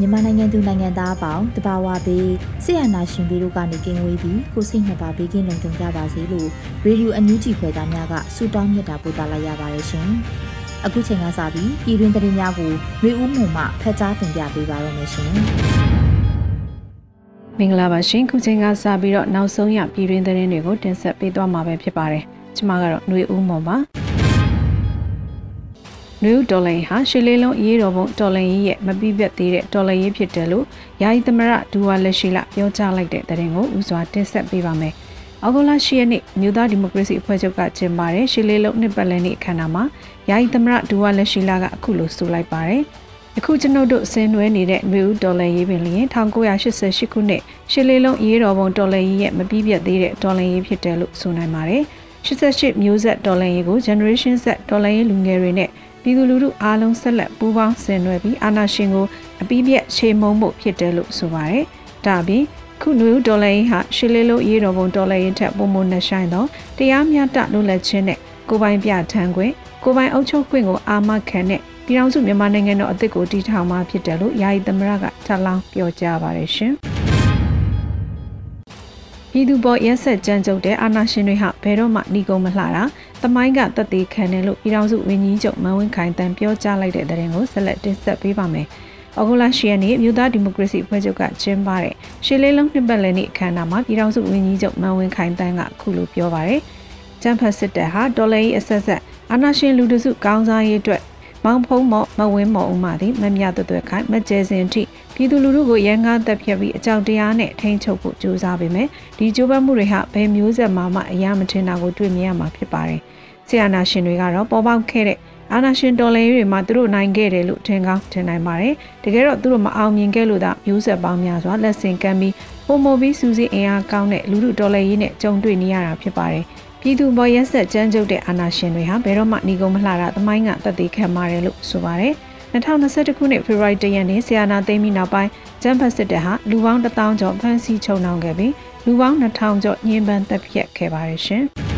မြန်မာနိုင်ငံသူနိုင်ငံသားအပေါင်းတဘာဝဘေးဆရာနာရှင်ပြီးတို့ကနေကင်းဝေးပြီးကိုစိတ်နှစ်ပါးဘေးကင်းလုံခြုံကြပါစေလို့ရေဒီယိုအန်ယူဂျီဖွယ်သားများကဆုတောင်းမြတ်တာပို့သလိုက်ရပါတယ်ရှင်။အခုချိန်ကစပြီးပြည်တွင်းသတင်းများကိုမျိုးဦးမှုမှဖတ်ကြားတင်ပြပေးပါရမရှင်။မင်္ဂလာပါရှင်ခုချိန်ကစပြီးတော့နောက်ဆုံးရပြည်တွင်းသတင်းတွေကိုတင်ဆက်ပေးသွားမှာပဲဖြစ်ပါတယ်။ကျွန်မကတော့ຫນွေဦးမော်ပါ။ နယူးဒေါ်လာဟာရှစ်လေးလုံးအရေးတော်ပုံဒေါ်လာရေးရဲ့မပြီးပြတ်သေးတဲ့ဒေါ်လာရေးဖြစ်တယ်လို့ယာယီသမရဒူဝါလက်ရှိလပြောကြားလိုက်တဲ့တဲ့ရင်ကိုဦးစွာတင်ဆက်ပေးပါမယ်။အောက်တိုဘာ10ရက်နေ့မြို့သားဒီမိုကရေစီအဖွဲ့ချုပ်ကကျင်းပတဲ့ရှစ်လေးလုံးနှစ်ပတ်လည်နေ့အခမ်းအနားမှာယာယီသမရဒူဝါလက်ရှိလကအခုလိုဆိုလိုက်ပါတယ်။အခုကျွန်ုပ်တို့ဆင်းနွှဲနေတဲ့နယူးဒေါ်လာရေးပင်လျင်1988ခုနှစ်ရှစ်လေးလုံးအရေးတော်ပုံဒေါ်လာရေးရဲ့မပြီးပြတ်သေးတဲ့ဒေါ်လာရေးဖြစ်တယ်လို့ဆိုနိုင်ပါတယ်။88မျိုးဆက်ဒေါ်လာရေးကို generation Z ဒေါ်လာရေးလူငယ်တွေနဲ့ ပြည်သူလူထုအားလုံးဆက်လက်ပူးပေါင်းဆင်နွှဲပြီးအာဏာရှင်ကိုအပိပြက်ချေမှုန်းဖို့ဖြစ်တယ်လို့ဆိုပါတယ်။ဒါပြင်ခုနွေဒေါ်လာရင်းဟာရှီလေးလိုရေးတော်ပုံဒေါ်လာရင်းထက်ပုံမနှဆိုင်သောတရားမျှတလွတ်လပ်ခြင်းနဲ့ကိုပိုင်ပြထမ်းခွင့်ကိုပိုင်အုပ်ချုပ်ခွင့်ကိုအာမခံတဲ့ပြည်ထောင်စုမြန်မာနိုင်ငံတော်အသစ်ကိုတည်ထောင်မှာဖြစ်တယ်လို့ယာယီသမရကထပ်လောင်းပြောကြားပါတယ်ရှင်။ပြည်သူပေါ်ရက်ဆက်ကြမ်းကြုတ်တဲ့အာဏာရှင်တွေဟာဘယ်တော့မှနှီးကုံမလှတာ တမိုင်းကတက်သေးခံတယ်လို့ပြည်ထောင်စုဝန်ကြီးချုပ်မန်ဝင်းခိုင်တန်ပြောကြားလိုက်တဲ့တဲ့ကိုဆက်လက်တင်ဆက်ပေးပါမယ်။ဩဂုတ်လ10ရက်နေ့မြို့သားဒီမိုကရေစီအဖွဲ့ချုပ်ကကျင်းပတဲ့ရှေးလေးလုံးနှစ်ပတ်လည်နေ့အခမ်းအနားမှာပြည်ထောင်စုဝန်ကြီးချုပ်မန်ဝင်းခိုင်တန်ကခုလိုပြောပါရယ်။ကျန်းဖတ်စစ်တပ်ဟာဒေါ်လာရေးအဆက်ဆက်အာဏာရှင်လူတစုကောင်းစားရေးအတွက်မောင်ဖုံးမော့မဝင်းမော်ဦးမှသည်မမြသွဲ့သွဲ့ခိုင်မကျဲစင်ထိပြည်သူလူထုကိုရန်ကားတက်ဖြတ်ပြီးအကြောက်တရားနဲ့ထိန်းချုပ်ဖို့ကြိုးစားပေမဲ့ဒီကြိုးပမ်းမှုတွေဟာဘယ်မျိုးဆက်မှမှအရာမထင်တာကိုတွေ့မြင်ရမှာဖြစ်ပါတယ်။ ဆီယနာရှင်တွေကတော့ပေါ်ပေါက်ခဲ့တဲ့အာနာရှင်တော်လှန်ရေးတွေမှာသူတို့နိုင်ခဲ့တယ်လို့ထင်ကောင်းထင်နိုင်ပါတယ်။တကယ်တော့သူတို့မအောင်မြင်ခဲ့လို့သာမျိုးဆက်ပေါင်းများစွာလက်ဆင့်ကမ်းပြီးပုံမပြီးစူးစီးအင်အားကောင်းတဲ့လူလူတော်လှန်ရေးနဲ့ကြုံတွေ့နေရတာဖြစ်ပါတယ်။ပြည်သူပေါ်ရက်ဆက်ကြမ်းကြုတ်တဲ့အာဏာရှင်တွေဟာဘယ်တော့မှညီကုံမလှတာသမိုင်းကတည်ခံပါတယ်လို့ဆိုပါတယ်။2021ခုနှစ်ဖေဖော်ဝါရီလရက်နေ့ဆီယနာသိမ်းပြီးနောက်ပိုင်းဂျမ်ဖတ်စစ်တပ်ဟာလူပေါင်း1000ကျော်ဖမ်းဆီးချုပ်နှောင်ခဲ့ပြီးလူပေါင်း2000ကျော်ညှဉ်းပန်းတပ်ဖြတ်ခဲ့ပါတယ်ရှင်။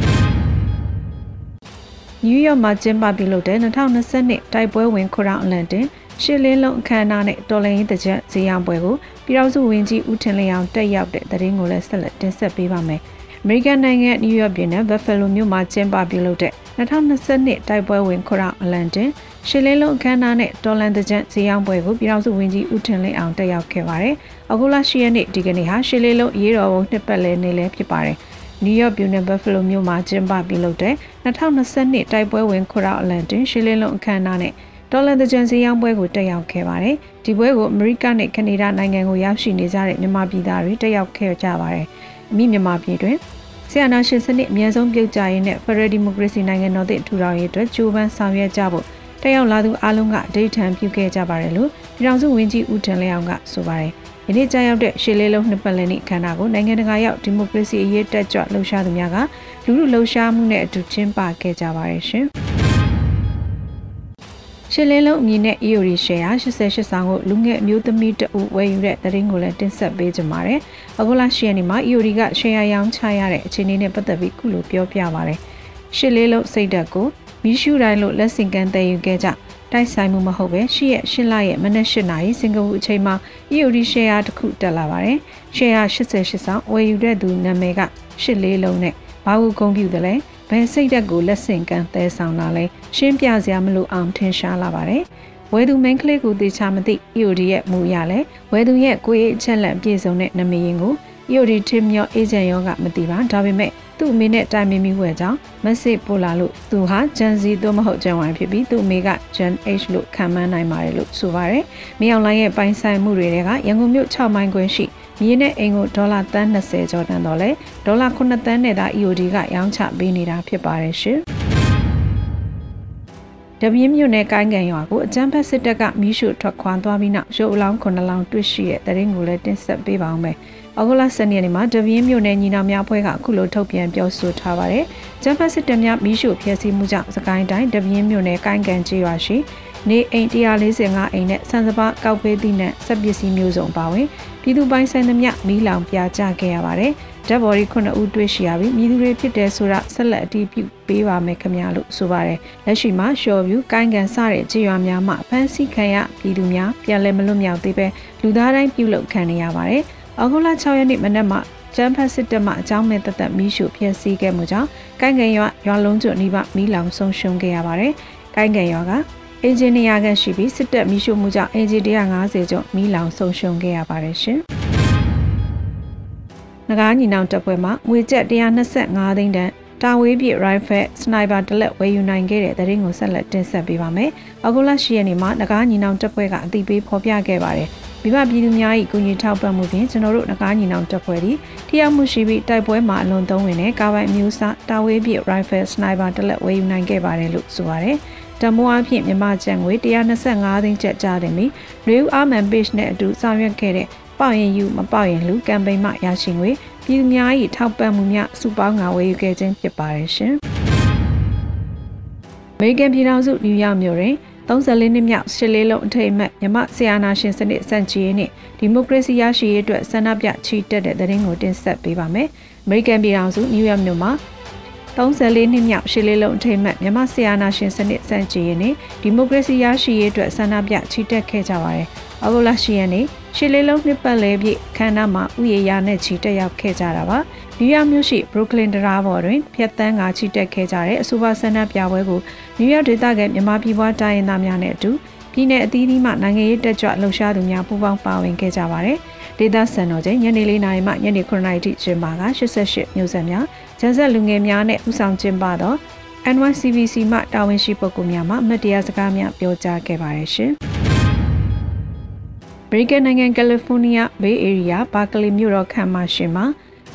နယူးယောက်မှာကျင်းပပြုလုပ်တဲ့2020တိုက်ပွဲဝင်ခရောင်အလန်တင်ရှစ်လင်းလုံးအခမ်းအနားနဲ့တော်လိုင်းတကြက်ဈေးရောင်းပွဲကိုပြည်ထောင်စုဝန်ကြီးဦးထင်လျောင်တက်ရောက်တဲ့သတင်းကိုလည်းဆက်လက်တင်ဆက်ပေးပါမယ်။အမေရိကန်နိုင်ငံနယူးယောက်ပြည်နယ်ဘက်ဖယ်လိုမြို့မှာကျင်းပပြုလုပ်တဲ့2022တိုက်ပွဲဝင်ခရောင်အလန်တင်ရှစ်လင်းလုံးအခမ်းအနားနဲ့တော်လန်တကြန့်ဈေးရောင်းပွဲကိုပြည်ထောင်စုဝန်ကြီးဦးထင်လင်းအောင်တက်ရောက်ခဲ့ပါတယ်။အခုလ10ရက်နေ့ဒီကနေ့ဟာရှစ်လင်းလုံးရေးတော်ပုံနှစ်ပတ်လည်နေ့လည်းဖြစ်ပါတယ်။ နယူးယောက်ပြည်နယ်ဘက်ဖယ်လိုမြို့မှာကျင်းပပြုလုပ်တဲ့2022တိုက်ပွဲဝင်ခရောင်အလန်တင်ရှစ်လင်းလုံးအခမ်းအနားနဲ့ဒေါ်လာတကြံစီရောင်းပွဲကိုတက်ရောက်ခဲ့ပါတယ်။ဒီပွဲကိုအမေရိကန်နဲ့ကနေဒါနိုင်ငံကိုရောက်ရှိနေကြတဲ့မြန်မာပြည်သားတွေတက်ရောက်ခဲ့ကြပါတယ်။အမိမြန်မာပြည်တွင်ဆီယနာရှင်စနစ်အများဆုံးပြုတ်ကြရေးနဲ့ Federal Democracy နိုင်ငံတော်သစ်ထူထောင်ရေးအတွက်ကြိုးပမ်းဆောင်ရွက်ကြဖို့တက်ရောက်လာသူအလုံးကအဒေထံပြုခဲ့ကြပါတယ်လို့ပြည်ထောင်စုဝန်ကြီးဦးထင်လျောင်ကဆိုပါတယ်။ ဒီနေ့ကြာရောက်တဲ့ရှေ့လေးလုံးနှစ်ပတ်လည်နေ့အခမ်းအနားကိုနိုင်ငံတကာရောက်ဒီမိုကရေစီအရေးတက်ကြွလှုပ်ရှားသူများကလူလူလှုပ်ရှားမှုနဲ့အတူကျင်းပခဲ့ကြပါတယ်ရှင်။ရှစ်လင်းလုံးအမည်နဲ့ EOD share 88ဆောင်ကိုလူငယ်အမျိုးသမီးတဦးဝယ်ယူတဲ့သတင်းကိုလည်းတင်ဆက်ပေးကြပါမယ်။အခုလ10ရက်နေ့မှာ EOD က share ရောင်းချရတဲ့အခြေအနေနဲ့ပတ်သက်ပြီးခုလိုပြောပြပါမယ်။ရှစ်လေးလုံးစိတ်ဓာတ်ကိုမီးရှူတိုင်းလို့လက်ဆင့်ကမ်းတည်ယူခဲ့ကြ တိုက်ဆိုင်မှုမဟုတ်ပဲရှစ်ရက်ရှစ်လရဲ့မနက်၈နာရီစင်ကာပူအချိန်မှာ EOD share တစ်ခုတက်လာပါတယ်။ share 88ဆောင်ဝယ်ယူတဲ့သူနာမည်ကရှစ်လေးလုံးနဲ့ဘာကိုဂုဏ်ပြုတယ်လဲဘယ်စိတ်ဓာတ်ကိုလက်ဆင့်ကမ်းသဲဆောင်လာလဲရှင်းပြစရာမလိုအောင်ထင်ရှားလာပါတယ်ဝဲသူမင်းကလေးကိုတေချာမသိ EOD ရဲ့မူရလဲဝဲသူရဲ့ကိုယ်ရေးအချက်လက်ပြည့်စုံတဲ့နမည်ရင်ကို EOD ထင်းမြော့အေဂျင့်ရောကမသိပါဒါပေမဲ့ သူ့အမေနဲ့တိုင်ပင်မိဝဲကြောင့်မက်ဆေ့ပို့လာလို့သူဟာဂျန်စီသို့မဟုတ်ဂျန်ဝိုင်ဖြစ်ပြီးသူ့အမေကဂျန် H လို့ခံမှန်းနိုင်ပါတယ်လို့ဆိုပါတယ်။မြေအောင်လိုင်းရဲ့ပိုင်ဆိုင်မှုတွေကရန်ကုန်မြို့6မိုင်ခွင်းရှိမြေနဲ့အိမ်ကိုဒေါ်လာ30ကျော်တန်တော့လဲဒေါ်လာ9တန်းနဲ့သာ EOD ကရောင်းချပေးနေတာဖြစ်ပါတယ်ရှင်။တပြင်းမြို့နယ်ကိုင်းကန်ရွာကိုအကြမ်းဖက်စစ်တပ်ကမီးရှို့ထွက်ခွာသွားပြီးနောက်ရုပ်အလောင်း9လောင်းတွေ့ရှိတဲ့တရင်ကိုလည်းတင်ဆက်ပေးပါအောင်မယ်။ ဩဂုတ်လ10ရက်နေ့မှာတပြင်းမြို့နယ်ညီနောင်များအဖွဲ့ကအခုလိုထုတ်ပြန်ပြောဆိုထားပါတယ်။ကျန်းဖက်စစ်တပ်များမီးရှို့ဖျက်ဆီးမှုကြောင့်စကိုင်းတိုင်းတပြင်းမြို့နယ်ကိုင်းကန်ကျေးရွာရှိနေအိမ်145အိမ်နဲ့ဆန်စပါကောက်ပေးသည့်နဲ့စက်ပစ္စည်းမျိုးစုံပါဝင်ပြည်သူပိုင်းဆိုင်သမျှမီးလောင်ပြာကျခဲ့ရပါတယ်။ဓာတ်ဘော်ဒီ9ဦးတွေ့ရှိရပြီးမြည်သူတွေဖြစ်တဲ့ဆိုတာဆက်လက်အတည်ပြုပေးပါမယ်ခင်ဗျာလို့ဆိုပါတယ်။လက်ရှိမှာရှော်ဗျူကိုင်းကန်စတဲ့ခြေရွာများမှာဖမ်းဆီးခံရပြည်သူများပြန်လည်မလွတ်မြောက်သေးပဲလူသားတိုင်းပြုလုပ်ခံနေရပါတယ်။။ ဩဂုတ်လ6ရက်နေ့မနက်မှာကျန်းဖတ်စစ်တပ်မှအကြောင်းမဲ့တသက်မီးရှို့ဖျက်ဆီးခဲ့မှုကြောင့်ကိုင်းကန်ရွာရွာလုံးကျွနီးပါမီးလောင်ဆုံးရှုံးခဲ့ရပါတယ်။ကိုင်းကန်ရွာကအင်ဂျင်နီယာကန်ရှိပြီးစစ်တပ်မီးရှို့မှုကြောင့်အင်ဂျင်150ကျော်မီးလောင်ဆုံးရှုံးခဲ့ရပါတယ်ရှင်။ငကားညီနောင်တပ်ဖွဲ့မှငွေကျပ်125သိန်းတန်တာဝေးပြ rifle sniper တလက်ဝယ်ယူနိုင်ခဲ့တဲ့တရင်ကိုဆက်လက်တင်ဆက်ပေးပါမယ်။အခုလ10ရက်နေ့မှာငကားညီနောင်တပ်ဖွဲ့ကအသိပေးဖော်ပြခဲ့ပါတယ်။ မိဘပြည်သူများ၏ကူညီထောက်ပံ့မှုဖြင့်ကျွန်တော်တို့ငကားညီနောင်တပ်ဖွဲ့သည်ထိရောက်မှုရှိပြီးတိုက်ပွဲမှာအလွန်သုံးဝင်တဲ့ကားပိုင်မျိုးစားတာဝေးပြ rifle sniper တလက်ဝယ်ယူနိုင်ခဲ့ပါတယ်လို့ဆိုပါတယ်။တမိုးအဖြစ်မြမကျန်ငွေ125သိန်းကျပ်ကြားတယ်မီလူဦးအာမန် page နဲ့အတူဆောင်ရွက်ခဲ့တဲ့ပေါင်ရင်ယူမပေါင်ရင်လူကမ်ပိန်းမှရရှိငွေပြည်သူများ၏ထောက်ပံ့မှုများစုပေါင်းငါဝယ်ယူခဲ့ခြင်းဖြစ်ပါတယ်ရှင်။အမေရိကန်ပြည်ထောင်စုနယူးယောက်မြို့တွင် 34နှစ်မြောက်ရှစ်လေးလုံးအထိတ်အမှတ်မြမဆီယာနာရှင်စနစ်စန့်ချီရေးနဲ့ဒီမိုကရေစီရရှိရေးအတွက်ဆန္ဒပြချီတက်တဲ့သတင်းကိုတင်ဆက်ပေးပါမယ်။အမေရိကန်ပြည်ထောင်စုနယူးယောက်မြို့မှာ34နှစ်မြောက်ရှစ်လေးလုံးအထိတ်အမှတ်မြမဆီယာနာရှင်စနစ်စန့်ချီရေးနဲ့ဒီမိုကရေစီရရှိရေးအတွက်ဆန္ဒပြချီတက်ခဲ့ကြပါတယ်။အောက်တိုဘာ10ရက်နေ့ရှစ်လေးလုံးနှစ်ပတ်လည်ပြည့်ခမ်းနားမှာဥယျာဉ်နဲ့ချီတက်ရောက်ခဲ့ကြတာပါ။ နယူးယောက်မြို့ရှိ Brooklyn တရားပေါ်တွင်ဖျက်တမ်းကချီတက်ခဲ့ကြတဲ့အဆိုပါဆန္ဒပြပွဲကိုနယူးယောက်ဒေသကမြန်မာပြည်ပွားတိုင်းရင်းသားများနဲ့အတူပြည်내အသီးသီးမှနိုင်ငံရေးတက်ကြွလှုပ်ရှားသူများပူးပေါင်းပါဝင်ခဲ့ကြပါတယ်။ဒေသစံတော်ချိန်ညနေ၄နာရီမှညနေ9နာရီထိကျင်းပက88မျိုးဆက်များကျန်းဆက်လူငယ်များနဲ့ဥဆောင်ကျင်းပသော NYCBC မှတာဝန်ရှိပုဂ္ဂိုလ်များမှမတရားစကားများပြောကြားခဲ့ပါတယ်ရှင်။အမေရိကန်နိုင်ငံကယ်လီဖိုးနီးယားဘေးအေရီးယားဘာကလီမြို့တော်ခမ်းမရှိမှာ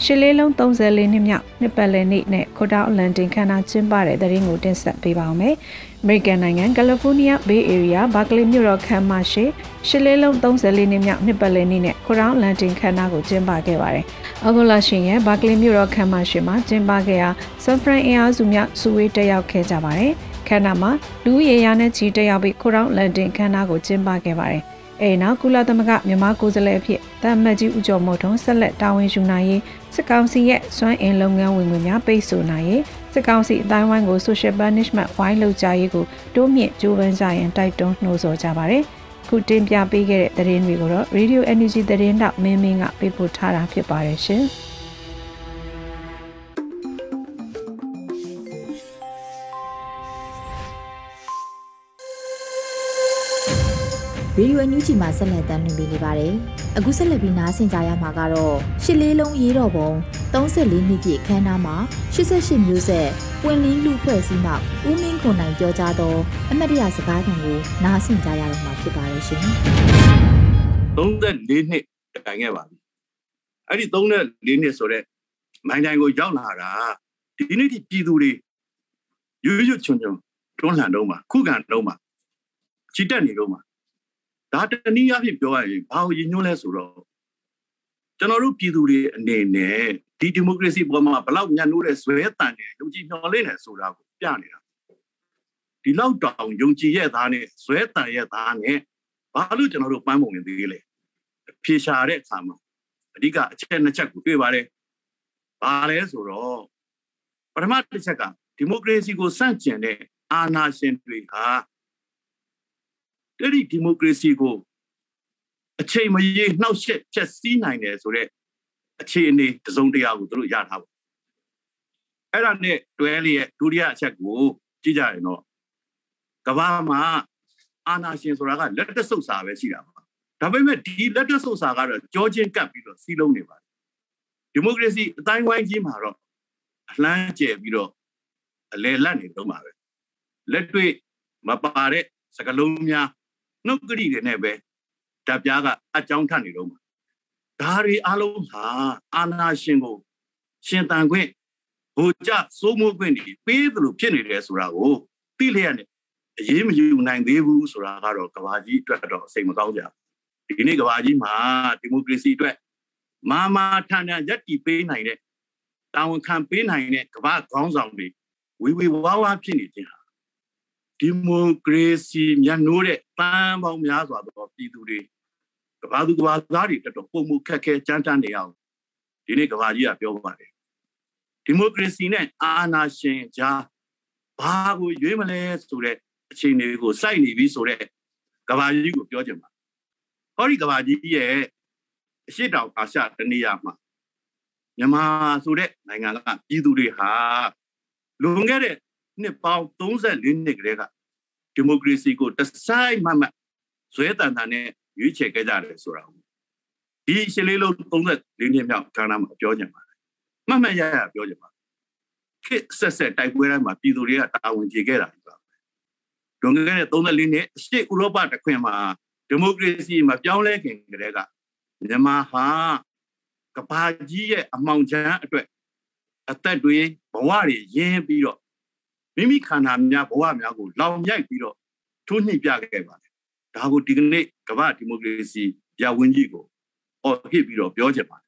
ရှစ်လေးလုံး34နှစ်မြောက်နှစ်ပတ်လည်နေ့နဲ့ခိုတာအလန်တင်ခမ်းနားကျင်းပတဲ့တဲ့ရင်ကိုတင်ဆက်ပေးပါောင်းမယ်။ American နိုင်ငံကယ်လီဖိုးနီးယား Bay Area ဘာကလီမြို့တော်ခမ်းမရှိရှစ်လေးလုံး34နှစ်မြောက်နှစ်ပတ်လည်နေ့နဲ့ခိုတာအလန်တင်ခမ်းနားကိုကျင်းပခဲ့ပါတယ်။အောက်တိုဘာရှင်ရဲ့ဘာကလီမြို့တော်ခမ်းမရှိမှာကျင်းပခဲ့ရာဆန်ဖရန်အင်အားစုများစုဝေးတက်ရောက်ခဲ့ကြပါတယ်။ခမ်းနားမှာလူဦးရေရာနဲ့ချီတက်ရောက်ပြီးခိုတာအလန်တင်ခမ်းနားကိုကျင်းပခဲ့ပါတယ်။အဲနောက်ကုလသမဂ္ဂမြန်မာကိုယ်စားလှယ်အဖြစ်တမ်မတ်ကြီးဦးကျော်မိုးထွန်းဆက်လက်တာဝန်ယူနိုင်ရေး စစ်ကောင်စီရဲ့စွမ်းအင်လုပ်ငန်းဝင်ငွေများပိတ်ဆို့နိုင်ရေးစစ်ကောင်စီအတိုင်းဝိုင်းကို social punishment ဝိုင်းလုပ်ကြရေးကိုတိုးမြင့်ကြိုးပမ်းကြရန်တိုက်တွန်းနှိုးဆော်ကြပါတယ်။ခုတင်ပြပေးခဲ့တဲ့သတင်းတွေကိုတော့ Radio Energy သတင်းတောက်မင်းမင်းကပေးပို့ထားတာဖြစ်ပါတယ်ရှင်။ ရေဒီယိုအန်ယူဂျီမှာဆက်လက်တင်ပြနေပါတယ်။အခုဆက်လက်ပြီးနားဆင်ကြရမှာကတော့ရှစ်လေးလုံးရေးတော်ပုံ34နှစ်ပြည့်ခမ်းနားမှာ88မျိုးဆက်ပွင့်လင်းလူဖွဲ့စည်းနောက်ဦးမင်းခွန်နိုင်ပြောကြားသောအမတ်တရစကားသံကိုနားဆင်ကြရတော့မှာဖြစ်ပါတယ်ရှင်။34နှစ်တိုင်ခဲ့ပါပြီ။အဲ့ဒီ34နှစ်ဆိုတော့မိုင်းတိုင်းကိုရောက်လာတာဒီနေ့ဒီပြည်သူတွေရွရွချွန်ချွန်တွန်းလှန်တော့မှာခုခံတော့မှာချီတက်နေတော့မှာ ဒါတနည်းအားဖြင့်ပြောရရင်ဘာကိုရည်ညွှန်းလဲဆိုတော့ကျွန်တော်တို့ပြည်သူတွေအနေနဲ့ဒီဒီမိုကရေစီပေါ်မှာဘလောက်ညံ့နိုးတဲ့ဇွဲတန်တယ်ယုံကြည်မျှော်လင့်တယ်ဆိုတာကိုပြနေတာဒီလောက်တောင်ယုံကြည်ရဲ့သားနဲ့ဇွဲတန်ရဲ့သားနဲ့ဘာလို့ကျွန်တော်တို့ပန်းပုံနေသေးလဲဖြေရှာတဲ့အခါမှာအဓိကအချက်နှစ်ချက်ကိုတွေ့ပါတယ်ဘာလဲဆိုတော့ပထမတစ်ချက်ကဒီမိုကရေစီကိုစန့်ကျင်တဲ့အာဏာရှင်တွေဟာ အဲ့ဒီဒီမိုကရေစီကိုအချိန်မရေနှောက်ယှက်ဖြက်စီးနိုင်တယ်ဆိုတော့အခြေအနေတစုံတရာကိုသူတို့ရထားပါအဲ့ဒါနဲ့တွဲလျက်ဒုတိယအချက်ကိုကြည့်ကြရင်တော့ကဘာမှာအာနာရှင်ဆိုတာကလက်တဆုပ်စာပဲရှိတာပါဒါပေမဲ့ဒီလက်တဆုပ်စာကတော့ကြောချင်းကပ်ပြီးတော့စီးလုံးနေပါတယ်ဒီမိုကရေစီအတိုင်းဝိုင်းကြီးမှာတော့အလှမ်းကျယ်ပြီးတော့အလဲလတ်နေတော့မှာပဲလက်တွေ့မပါတဲ့စကလုံးများ နှုတ်ကတိတွေနဲ့ပဲတပ်ပြားကအကြောင်းထနေတော့မှာဒါတွေအလုံးဟာအာနာရှင်ကို ရှင်တန်ခွင့်ဟိုကြစိုးမိုးခွင့်တွေပေးသလိုဖြစ်နေတယ်ဆိုတာကိုသိလျက်နဲ့အရေးမယူနိုင်သေးဘူးဆိုတာကတော့ကဘာကြီးအတွက်တော့စိတ်မကောင်းကြဘူးဒီနေ့ကဘာကြီးမှာဒီမိုကရေစီအတွက်မာမာထန်ထန်ရက်တီပေးနိုင်တဲ့တာဝန်ခံပေးနိုင်တဲ့ကဘာခေါင်းဆောင်တွေဝေဝေဝါးဝါဖြစ်နေခြင်းဟာ ဒီမိုကရေစီမြတ်နိုးတဲ့တန်ပေါင်းများစွာသောပြည်သူတွေကဘာသူကဘာသားတွေတော်တော်ပုံမှုခက်ခဲကြမ်းတမ်းနေအောင်ဒီနေ့ကဘာကြီးကပြောပါတယ်ဒီမိုကရေစီနဲ့အာဏာရှင်ကြားဘာကိုရွေးမလဲဆိုတဲ့အခြေအနေကိုစိုက်နေပြီဆိုတဲ့ကဘာကြီးကိုပြောချင်ပါဟောဒီကဘာကြီးရဲ့အရှိတောင်အာရှတနေရာမှာမြန်မာဆိုတဲ့နိုင်ငံကပြည်သူတွေဟာလွန်ခဲ့တဲ့ နှစ်ပေါင်း34နှစ်ကလေးကဒီမိုကရေစီကိုတစိုက်မှတ်မှတ်ဇွဲတန်တန်နဲ့ရွေးချယ်ခဲ့ကြတယ်ဆိုတာကိုဒီရှင်းလေးလုံး34နှစ်မြောက်ဌာနမှာပြောကြပါမှတ်မှတ်ရရပြောကြပါခေတ်ဆက်ဆက်တိုက်ပွဲတိုင်းမှာပြည်သူတွေကတာဝန်ကျေခဲ့တာပါလွန်ခဲ့တဲ့34နှစ်အရှိဥရောပတခွင်မှာဒီမိုကရေစီမပြောင်းလဲခင်ကတည်းကမြန်မာဟာကဘာကြီးရဲ့အမှောင်ချမ်းအတွက်အသက်တွေဘဝတွေရင်းပြီးတော့ မိမိခန္ဓာများဘဝများကိုလောင်ရိုက်ပြီးတော့ထိုးနှိပ်ပြခဲ့ပါတယ်ဒါကိုဒီကနေ့ကမ္ဘာဒီမိုကရေစီရာဝင်ကြီးကိုအော်ဟစ်ပြီးတော့ပြောချင်ပါတယ်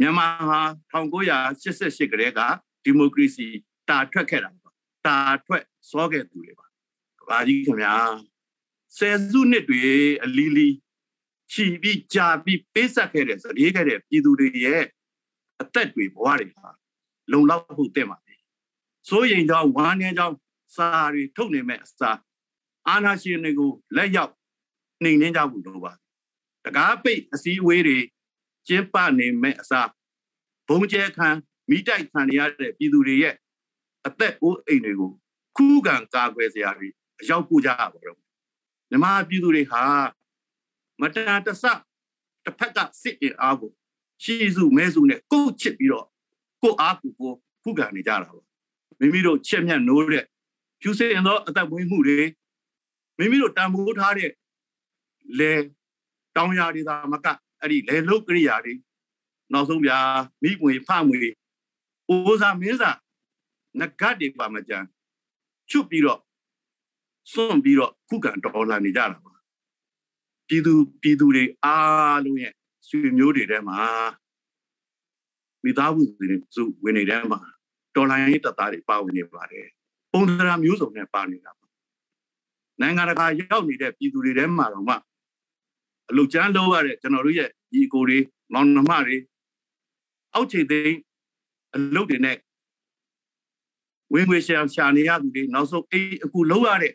မြန်မာဟာ1988ကတည်းကဒီမိုကရေစီတာထွက်ခဲ့တာပါတာထွက်စောခဲ့သူတွေပါကဘာကြီးခင်ဗျာဆယ်စုနှစ်တွေအလီလီချီပြီးကြာပြီးပေးဆက်ခဲ့တဲ့စတေးခဲ့တဲ့ပြည်သူတွေရဲ့အသက်တွေဘဝတွေဟာလုံလောက်ဖို့တင်ပါပြီ စိုးရင်ကြောင့်ဝမ်းနည်းကြောင့်စာတွေထုတ်နေမဲ့အစာအာနာရှင်တွေကိုလက်ရောက်နှိမ်နှင်းကြဖို့လိုပါတကားပိတ်အစည်းအဝေးတွေကျင်းပနေမဲ့အစားဘုံကျဲခံမိတိုက်ခံရတဲ့ပြည်သူတွေရဲ့အသက်အိုးအိမ်တွေကိုခုခံကာကွယ်စရာတွေအရောက်ပို့ကြရပါတော့မြမပြည်သူတွေဟာမတန်တဆတစ်ဖက်ကစစ်အင်အားကိုရှီစုမဲစုနဲ့ကုတ်ချစ်ပြီးတော့ကိုအားကိုကိုခုခံနေကြတာပါ မိမိတို့ချက်မြတ်နိုးတဲ့ဖြူစင်သောအသက်မွေးမှုတွေမိမိတို့တန်ဖိုးထားတဲ့လေတောင်ယာတွေသာမကအဲ့ဒီလေလုတ်ကရိယာတွေနောက်ဆုံးဗျာမိပွေဖမွေအိုးစားမင်းစားငကတ်တွေပါမကြံချွတ်ပြီးတော့စွန့်ပြီးတော့ခုခံတော်လာနေကြတာပါပြည်သူပြည်သူတွေအားလုံးရဲ့ဆွေမျိုးတွေထဲမှာမိသားစုတွေစုဝင်နေတဲ့မှာ တော်လိုင်းရေးတပ်သားတွေပါဝင်နေပါတယ်ပုံစံမျိုးစုံနဲ့ပါနေတာပါနိုင်ငံတကာရောက်နေတဲ့ပြည်သူတွေထဲမှာတော့မှအလုတ်ကျန်းလုပ်ရတဲ့ကျွန်တော်တို့ရဲ့ဒီကိုတွေမောင်နှမတွေအောက်ခြေသိမ်းအလုတ်တွေနဲ့ဝင်ငွေရှာရှာနေရသူတွေနောက်ဆုံးအိမ်အခုလုံးရတဲ့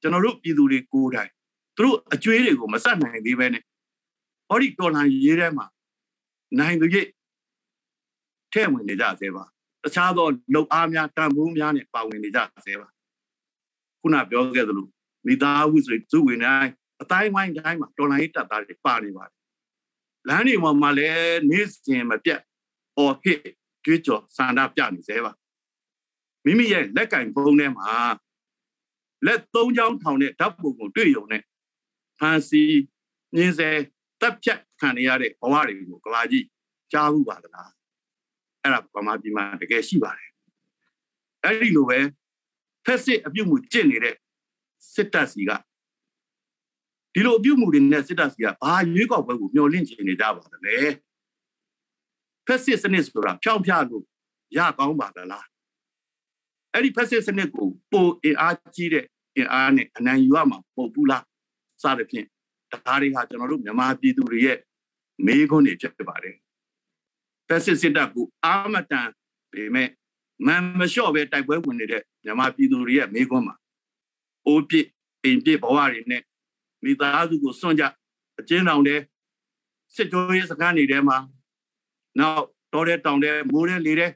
ကျွန်တော်တို့ပြည်သူတွေကိုယ်တိုင်သူတို့အကျွေးတွေကိုမဆက်နိုင်သေးပဲနဲ့ဟောဒီတော်လန်ရေးထဲမှာနိုင်သူကြီးထဲ့ဝင်နေကြသေးပါတ ခြားသောလုံအားများတန်ဖိုးများနဲ့ပါဝင်နေကြသေးပါခုနပြောခဲ့သလိုမိသားစုဆိုသူဝင်တိုင်းအတိုင်းဝိုင်းတိုင်းမှာတော်လိုင်းရေးတပ်သားတွေပါနေပါတယ်လမ်းတွေမှာမှလည်းနေ့စဉ်မပြတ်အော်ဟစ်ကြွေးကြော်ဆန္ဒပြနေသေးပါမိမိရဲ့လက်ကင်ဖုံးထဲမှာလက်သုံးချောင်းထောင်တဲ့ဓာတ်ပုံကိုတွေ့ရုံနဲ့ဖန်စီညင်းစေတပ်ဖြတ်ခံရတဲ့ဘဝတွေကိုကဘာကြီးကြားဘူးပါသလား အဲ့ဒါဗမာပြည်မှာတကယ်ရှိပါတယ်အဲ့ဒီလိုပဲဖက်စစ်အပြုတ်မှုကျင့်နေတဲ့စစ်တပ်စီကဒီလိုအပြုတ်မှုတွေနဲ့စစ်တပ်စီကဘာရွေးကောက်ပွဲကိုမျှော်လင့်ချင်နေကြပါသလဲဖက်စစ်စနစ်ဆိုတာဖြောင်းဖြလို့ရကောင်းပါသလားအဲ့ဒီဖက်စစ်စနစ်ကိုပိုအင်အားကြီးတဲ့အင်အားနဲ့အနိုင်ယူရမှာပို့ဘူးလားစသဖြင့်ဒါတွေဟာကျွန်တော်တို့မြန်မာပြည်သူတွေရဲ့မေးခွန်းတွေဖြစ်ပါတယ် ဖက်စစ်စစ်တပ်ကိုအာမတန်ပေမဲ့မန်မလျှော့ပဲတိုက်ပွဲဝင်နေတဲ့မြန်မာပြည်သူတွေရဲ့မေးခွန်းမှာအိုးပြစ်အိမ်ပြစ်ဘဝတွေနဲ့မိသားစုကိုစွန့်ကြအကျဉ်းတောင်တဲ့စစ်ကြောရေးစခန်းတွေထဲမှာနောက်တော်တဲ့တောင်တဲ့မိုးတဲ့လေတဲ့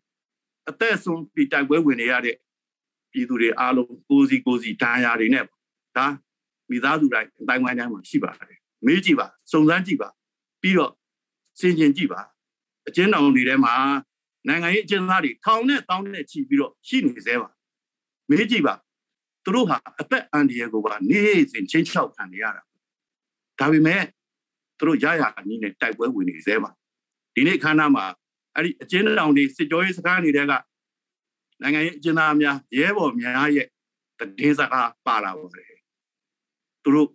အသက်ဆုံးပြီးတိုက်ပွဲဝင်နေရတဲ့ပြည်သူတွေအားလုံးကိုစီကိုစီဒဏ်ရာတွေနဲ့ဒါမိသားစုတိုင်းအတိုင်းဝိုင်းတိုင်းမှာရှိပါတယ်မေးကြည့်ပါစုံစမ်းကြည့်ပါပြီးတော့စင်ကျင်ကြည့်ပါ အကျဉ်းတော်တွေထဲမှာနိုင်ငံရေးအကျဉ်းသားတွေထောင်နဲ့တောင်းနဲ့ချီပြီးတော့ရှိနေသေးပါမေးကြည့်ပါသူတို့ဟာအသက်အန္တရာယ်ကိုပါနေ့စဉ်ချင်းချောက်ခံနေရတာဒါပေမဲ့သူတို့ရရအနည်းနဲ့တိုက်ပွဲဝင်နေသေးပါဒီနေ့ခန္ဓာမှာအဲ့ဒီအကျဉ်းတော်တွေစစ်ကြောရေးစကားနေတဲ့ကနိုင်ငံရေးအကျဉ်းသားများရဲဘော်များရဲ့တည်င်းစကားပါလာပါတယ်သူတို့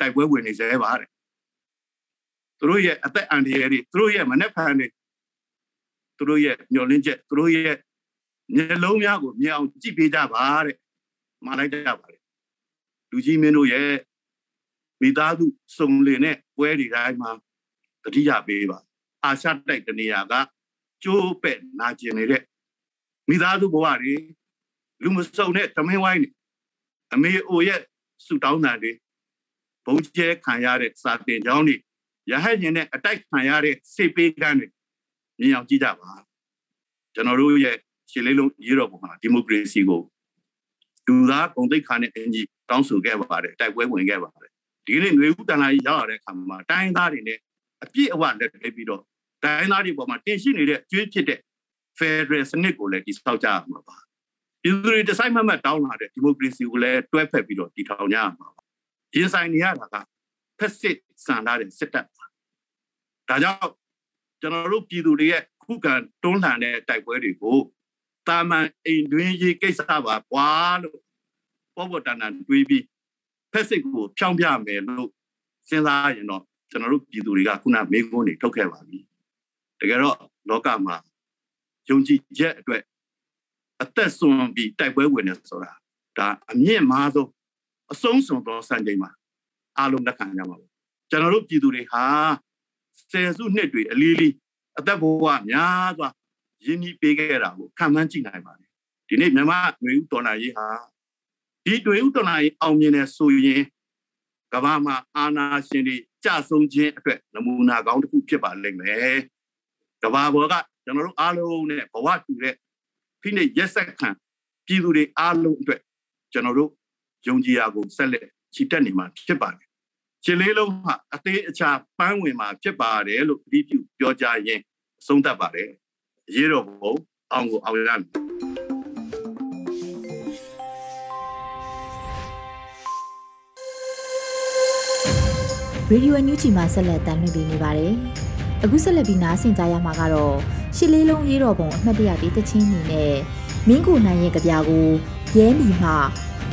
တိုက်ပွဲဝင်နေစေပါတယ် သူတို့ရဲ့အသက်အန္တရာယ်တွေသူတို့ရဲ့မနှက်ဖန်တွေသူတို့ရဲ့မျောလင်းချက်သူတို့ရဲ့မျက်လုံးများကိုမြင်အောင်ကြည့်ပေးကြပါတဲ့မှာလိုက်ကြပါတယ်လူကြီးမင်းတို့ရဲ့မိသားစုစုံလင်တဲ့ပွဲတွေတိုင်းမှာတတိယပေးပါအာရှတိုက်တနေရာကကျိုးပဲ့နာကျင်နေတဲ့မိသားစုဘဝတွေလူမစုံတဲ့သမင်းဝိုင်းတွေအမေအိုရဲ့ဆူတောင်းတန်တွေဘုံကျဲခံရတဲ့စာတင်ကြောင်းတွေ ရဟန်းရင်နဲ့အတိုက်ခံရတဲ့စေပေးကမ်းတွေမြင်အောင်ကြည့်ကြပါကျွန်တော်တို့ရဲ့ရှင်းလေးလုံးရေးတော်ပုံမှာဒီမိုကရေစီကိုလူသားပုံသိက္ခာနဲ့အင်ကြီးတောင်းဆိုခဲ့ပါတယ်တိုက်ပွဲဝင်ခဲ့ပါတယ်ဒီနေ့ຫນွေဦးတန်လာကြီးရောက်လာတဲ့အခါမှာတိုင်းသားတွေနဲ့အပြည့်အဝလက်တွဲပြီးတော့တိုင်းသားတွေပေါ်မှာတင်ရှိနေတဲ့ကျွေးဖြစ်တဲ့ Federal စနစ်ကိုလည်းတည်ဆောက်ကြရမှာပါပြည်သူတွေတစိုက်မမတ်တောင်းလာတဲ့ဒီမိုကရေစီကိုလည်းတွဲဖက်ပြီးတော့တည်ထောင်ကြရမှာပါရင်ဆိုင်နေရတာက ဖက်စစ်စံလာတဲ့စစ်တပ်ပါဒါကြောင့်ကျွန်တော်တို့ပြည်သူတွေရဲ့ခုခံတွန်းလှန်တဲ့တိုက်ပွဲတွေကိုတာမန်အိမ်တွင်းရေးကိစ္စပါကွာလို့ပေါ်ပေါ်တန်တန်တွေးပြီးဖက်စစ်ကိုဖြောင်းပြမယ်လို့စဉ်းစားရင်တော့ကျွန်တော်တို့ပြည်သူတွေကခုနမေးခွန်းတွေထုတ်ခဲ့ပါပြီတကယ်တော့လောကမှာယုံကြည်ချက်အတွက်အသက်ဆုံးပြီးတိုက်ပွဲဝင်နေဆိုတာဒါအမြင့်မားဆုံးအဆုံးစွန်သောစံချိန်မှာ အားလုံးလက်ခံကြမှာပေါ့ကျွန်တော်တို့ပြည်သူတွေဟာဆယ်စုနှစ်တွေအလီလီအသက်ဘဝများစွာရင်းနှီးပေးခဲ့တာကိုခံမှန်းကြည့်နိုင်ပါတယ်ဒီနေ့မြန်မာຫນွေဥတော်နာရေးဟာဒီຫນွေဥတော်နာရေးအောင်မြင်တဲ့ဆိုရင်ကမ္ဘာမှာအာဏာရှင်တွေကြဆုံးခြင်းအတွက်နမူနာကောင်းတစ်ခုဖြစ်ပါလိမ့်မယ်ကမ္ဘာပေါ်ကကျွန်တော်တို့အားလုံးနဲ့ဘဝတူတဲ့ဖိနှိပ်ရက်ဆက်ခံပြည်သူတွေအားလုံးအတွက်ကျွန်တော်တို့ယုံကြည်ရာကိုဆက်လက် ချီတက်နေမှာဖြစ်ပါတယ်။ခြေလေးလုံးဟာအသေးအချာပန်းဝင်မှာဖြစ်ပါတယ်လို့ဒီပြုပြောကြရင်ဆုံးသတ်ပါတယ်။ရေးတော်ဘုံအောင်ကိုအောင်ရမယ်။ Radio NUG မှာဆက်လက်တင်ပြနေပါတယ်။အခုဆက်လက်ပြီးနားဆင်ကြရမှာကတော့ရှစ်လေးလုံးရေးတော်ပုံအမှတ်တရတေးသချင်းနေနဲ့မင်းကိုနိုင်ရဲ့ကြပြကိုရဲမီမှ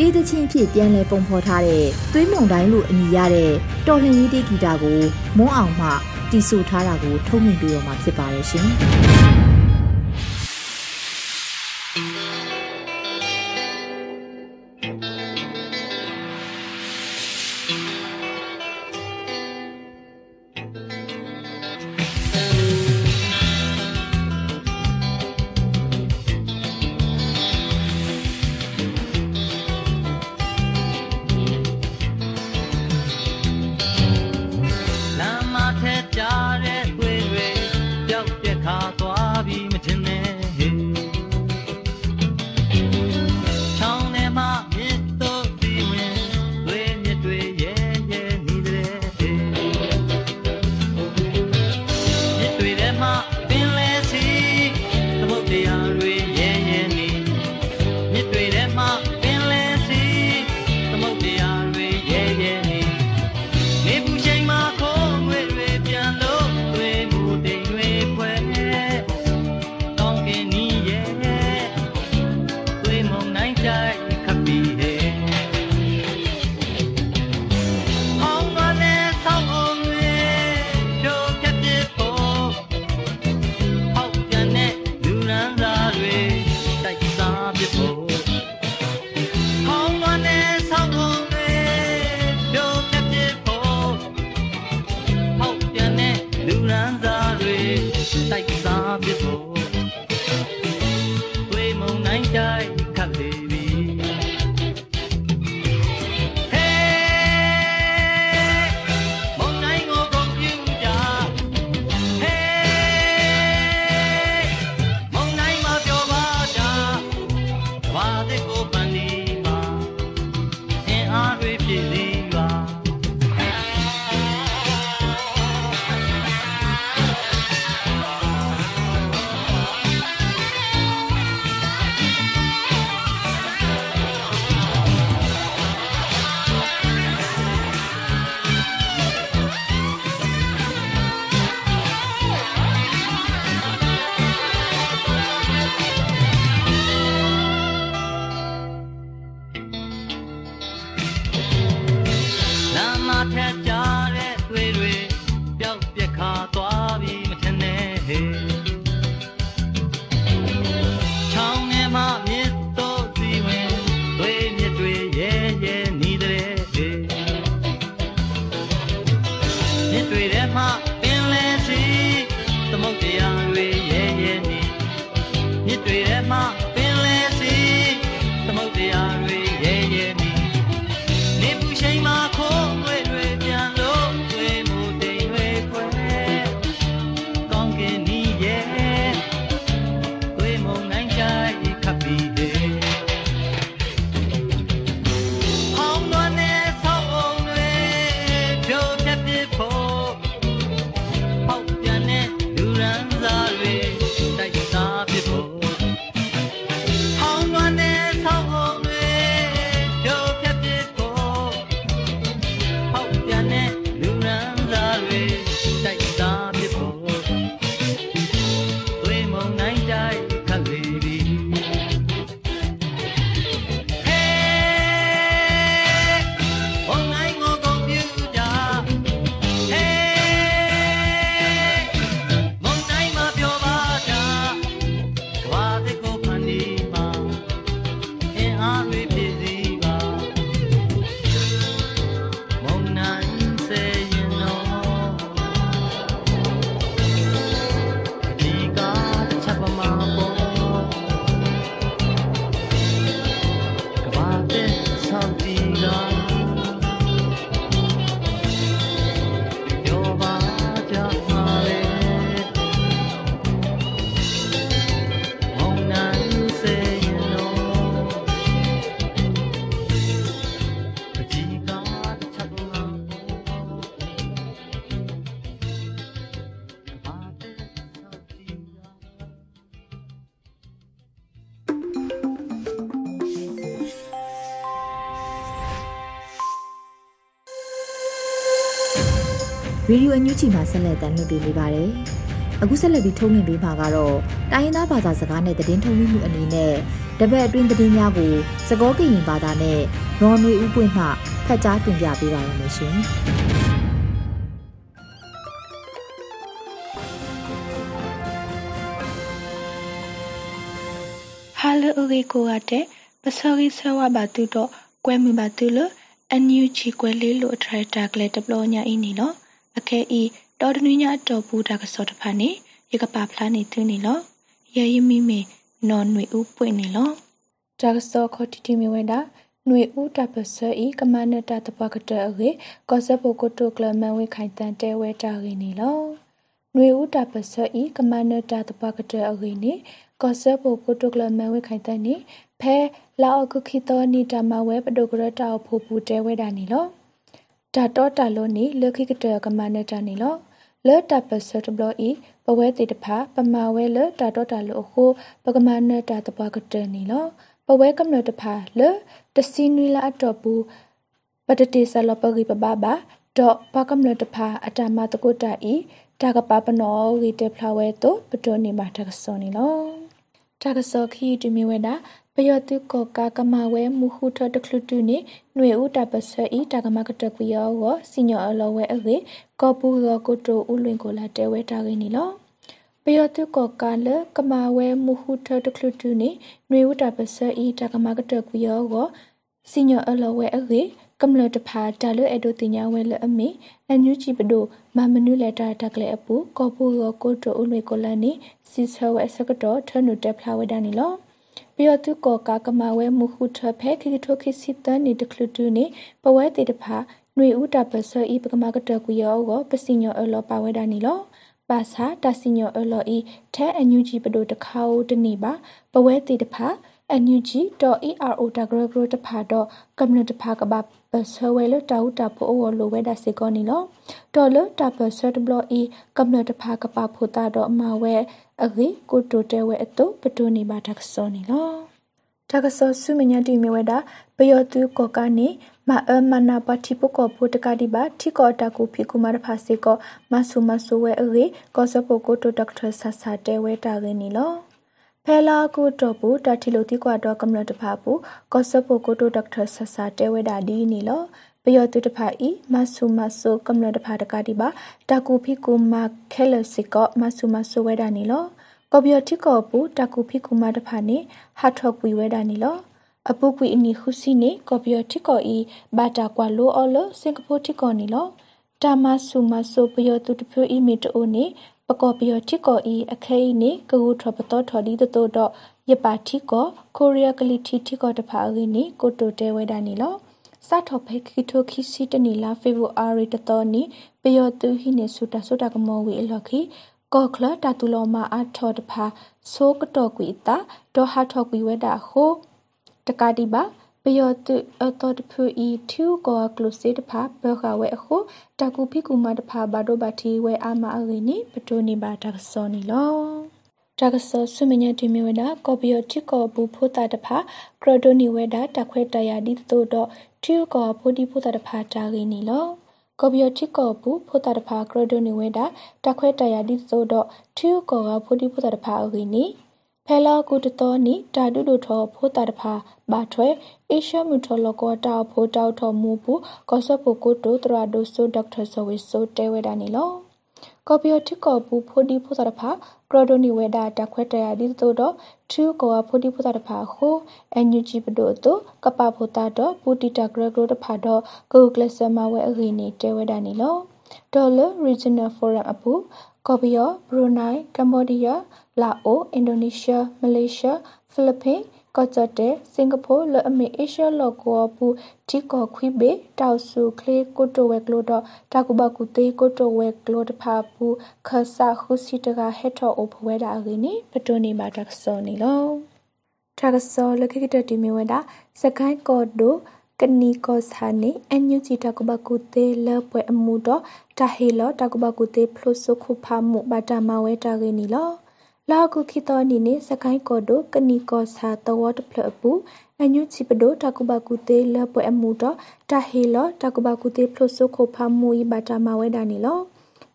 တေးသချင်းဖြစ်ပြန်လဲပုံဖော်ထားတဲ့သွေးမုံတိုင်းလို့အမည်ရတဲ့တော်လှန်ရေးတေးဂီတကိုမွန်းအောင်မှတီးဆိုထားတာကိုထုတ်မြင်ပြီးတော့မှဖြစ်ပါတယ်ရှင်။ trời ရေဒီယိုအန်ယူဂျီမှာဆက်လက်တင်ပြနေပါတယ်။အခုဆက်လက်ပြီးထုတ်လွှင့်ပေးမှာကတော့တိုင်းရင်းသားဘာသာစကားနဲ့သတင်းထုတ်လွှင့်မှုအနေနဲ့တပတ်အတွင်းသတင်းများကိုစကောကရင်ဘာသာနဲ့ရော်နွေဦးပွင့်မှဖတ်ကြားတင်ပြပေးပါရမရှင်။ဟာလအရီကိုရတဲ့ပစောရီဆဝဘာတူတော့ကွဲမှုပါတူလို့အန်ယူချီကွဲလေးလို့ထရက်တာကလေးတပလောညာအင်းနီနော် အခဲဤတော်တနည်းညာတော်ဘူးတာကစောတဖာနေရကပါဖလားနေသူနေလောရဲယမီမေနော်ຫນွေဥပွင့်နေလောတာကစောခတီတီမီဝဲတာຫນွေဥတပစဤကမနတတပကတအေကောဇဘကိုတိုကလမဝေခိုင်တန်တဲဝဲတာရင်းနေလောຫນွေဥတပစဤကမနတတပကတအေနေကောဇဘကိုတိုကလမဝေခိုင်တန်နေဖဲလာအကုခိတောနီတမဝဲပဒုကရတာဖို့ပူတဲဝဲတာနေလော တာတော့တာလို့နေလခိကတကမနတနေလောလေတပစတဘလဤပဝဲတိတဖာပမာဝဲလေတာတော့တာလို့ခုပကမနတတပကတနေလောပဝဲကမ္နတဖာလေတစီနွီလာအတော့ဘူးပတတိဆလပဂိပပဘာတော့ပကမ္နတဖာအတမတကုတဤတာကပပနောရီတဖလာဝဲတော့ပတိုနေမှာတကစောနေလောတာကစောခီတူမီဝဲတာပ ယောတုကောကာကမဝဲမူခုထတခလူတုနေຫນွေဥတပဆဲဤတကမကတကွယောဝစီညောအလောဝဲအေကောပူရောကိုတိုဥလွင်ကိုလာတဲဝဲတာကိနီလောပယောတုကောကာလကမဝဲမူခုထတခလူတုနေຫນွေဥတပဆဲဤတကမကတကွယောဝစီညောအလောဝဲအေကမ္လတဖာတာလအဒိုတင်ညာဝဲလအမေအန်ယူချီပဒိုမမနုလက်တာတကလေအပူကောပူရောကိုတိုဥလွင်ကိုလာနေစီဆဝဲစကတော့ထနုတက်ဖလာဝဲတာနီလော ပယောတုကောကာကမဝဲမူခုထဖဲခိထိုခိစီတန်နေတခလူတူနေပဝဲတေတဖာຫນွေဥတပဆဤပကမကတကူယောကို ပစိညောအလောပါဝဲတာနီလောပါစာတစိညောအလောဤထဲအညူကြီးပဒိုတခါအိုတနေပါပဝဲတေတဖာ nug.ero.gro တဖာတော့ကမ္နတဖာကဘာပစဝဲလတာဥတာဖိုဝလိုဝဲဒါစေကောနီလောဒေါ်လတာပစတ်ဘလအီကမ္နတဖာကပါဖိုတာတော့အမဝဲအဂီကိုတိုတဲဝဲအတုပတိုနေပါတက်စောနီလောတကဆောဆုမညာတိမီဝဲတာပယောတူကောကနေမအမနာပတိပကောဖိုတကတိပါထိကောတကူဖီကူမာဖာစေကောမဆုမဆုဝဲအဂီကောစပိုကိုတိုဒေါက်တာဆဆာတဲဝဲတာရင်းနီလော ဖဲလာကုတော့ဘူးတတိလိုတိကွာတော့ကမ္လတဖာဘူးကောစပိုကိုတိုဒေါက်တာဆဆာတဲဝဲတာဒီနီလောပယောတုတဖာဤမဆုမဆုကမ္လတဖာတကတိပါတကူဖီကူမာခဲလစီကောမဆုမဆုဝဲတာနီလောကော်ဘီယတိကောဘူးတကူဖီကူမာတဖာနေဟာထော့ကွေဝဲတာနီလောအပုကွေအနီခုစီနေကော်ပီယတိကောဤဘာတာကွာလိုအော်လစင်ကာပူတိကောနီလောတာမဆူမဆိုပယောတုတဖြူအီမီတိုနေ ပကောပယောတိကောဤအခဲဤနေကကူထပတော်ထော်ဒီတတိုတော့ယပါတိကောကိုရီးယားကလီတီတိကောတဖာအီနေကိုတိုတဲဝဲတာနီလောစထောဖေခိထိုခိစီတနီလာဖေဗူအာရီတတော်နီပယောတုဟိနေဆူတာဆူတာကမောဝီအလခိကောခလတာတူလောမာအထော်တဖာဆိုကတော်ကွီတာဒေါ်ဟာထော်ကွီဝဲတာဟိုတကတိပါ ပယောတုအတော်တဖူဤထူကောကလုစေတဖာဘခဝဲအခုတကူဖိကူမတဖာဘာဒိုဘာတီဝဲအာမအရင်းနိပတိုနေပါတကစောနီလောတကဆောဆုမညတိမီဝဒကောပီယတိကောဘူဖိုတာတဖာကရဒိုနီဝဒတခွဲတရာဒီတိုတော့ထူကောဖိုဒီဖိုတာတဖာတာရင်းနီလောကော်ပီယတိကောဘူးဖိုတာတဖာကရဒိုနီဝဲတာတခွဲတရာဒီသို့တော့ထူကောကဖိုဒီဖိုတာတဖာအဂိနီ ဖဲလာကုတတော်နီတာဒုဒုထောဖိုတာတဖာဘာထွဲအေရှမူထောလကောတာဖိုတောက်ထောမူဘူးကောဆပုကုတိုတရာဒိုဆိုဒေါက်တာဆဝေဆိုတဲဝဲတာနီလောကော်ပီယတိကောဘူးဖိုဒီဖိုတာတဖာကရဒိုနီဝဲတာတခွဲတရာဒီသို့တော့ထူကောဖိုဒီဖိုတာတဖာခိုအန်ယူဂျီပဒိုတိုကပဖိုတာတော့ပူတီတာဂရဂရိုတဖာတော့ကိုကလစမဝဲအဂီနီတဲဝဲတာနီလောဒေါ်လာ regional forum အပူကော်ပီယောဘရူနိုင်းကမ္ဘောဒီးယား လာအိုအင်ဒိုနီးရှားမလေးရှားဖိလစ်ပင်ကော့ချတ်တဲစင်ကာပူလအမေအေရှလောကောပူတီကောခွိဘေတောက်စုခလေကိုတိုဝဲကလိုတော့တာကူဘကူတေကိုတိုဝဲကလိုတဖာပူခဆာခုစီတကဟက်ထောအိုဖဝဲတာအင်းနိပတိုနေမှာတက်စောနေလောတာကစောလခိကတတီမီဝဒစကိုင်းကော့ဒိုကနီကောစာနေအန်ယူဂျီတကဘကုတေလပွဲအမှုတော့တဟေလတကဘကုတေဖလုစုခုဖာမှုဘာတာမဝဲတာရင်းနီလော လာကုခိတောနီနေစကိုင်းကောဒိုကနီကောစာတဝတ်ဖလပူအညုချီပဒိုတကုဘကုတေလပွဲအမှုတော့တဟေလတကုဘကုတေဖလုစုခုဖာမှုဤဘာတာမဝဲတာနီလော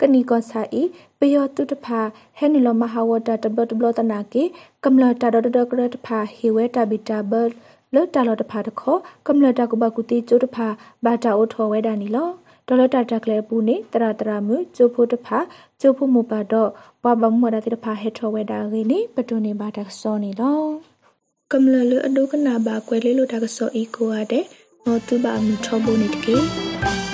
ကနီကောစာဤပယောတုတဖာဟဲနီလမဟာဝတာတဘတဘလတနာကေကမ္လတာဒဒဒကရတဖာဟီဝဲတာဘီတာဘလောတာလောတဖာတခောကမ္လတာကုဘကုတေကျိုတဖာဘာတာအိုထောဝဲတာနီလော ဒေါ်လာတာကလေပူနေတရတရမှုကျိုဖို့တဖာကျိုဖို့မပါတော့ဘဘမရတဲ့တဖာဟက်ထောဝဲတာရင်းနေပတူနေပါတဆောနေလောကမ္လလအဒုကနာဘာကွယ်လေးလိုတာကဆောအီကိုရတဲ့မောတူဘာမထောဖို့နေတကေ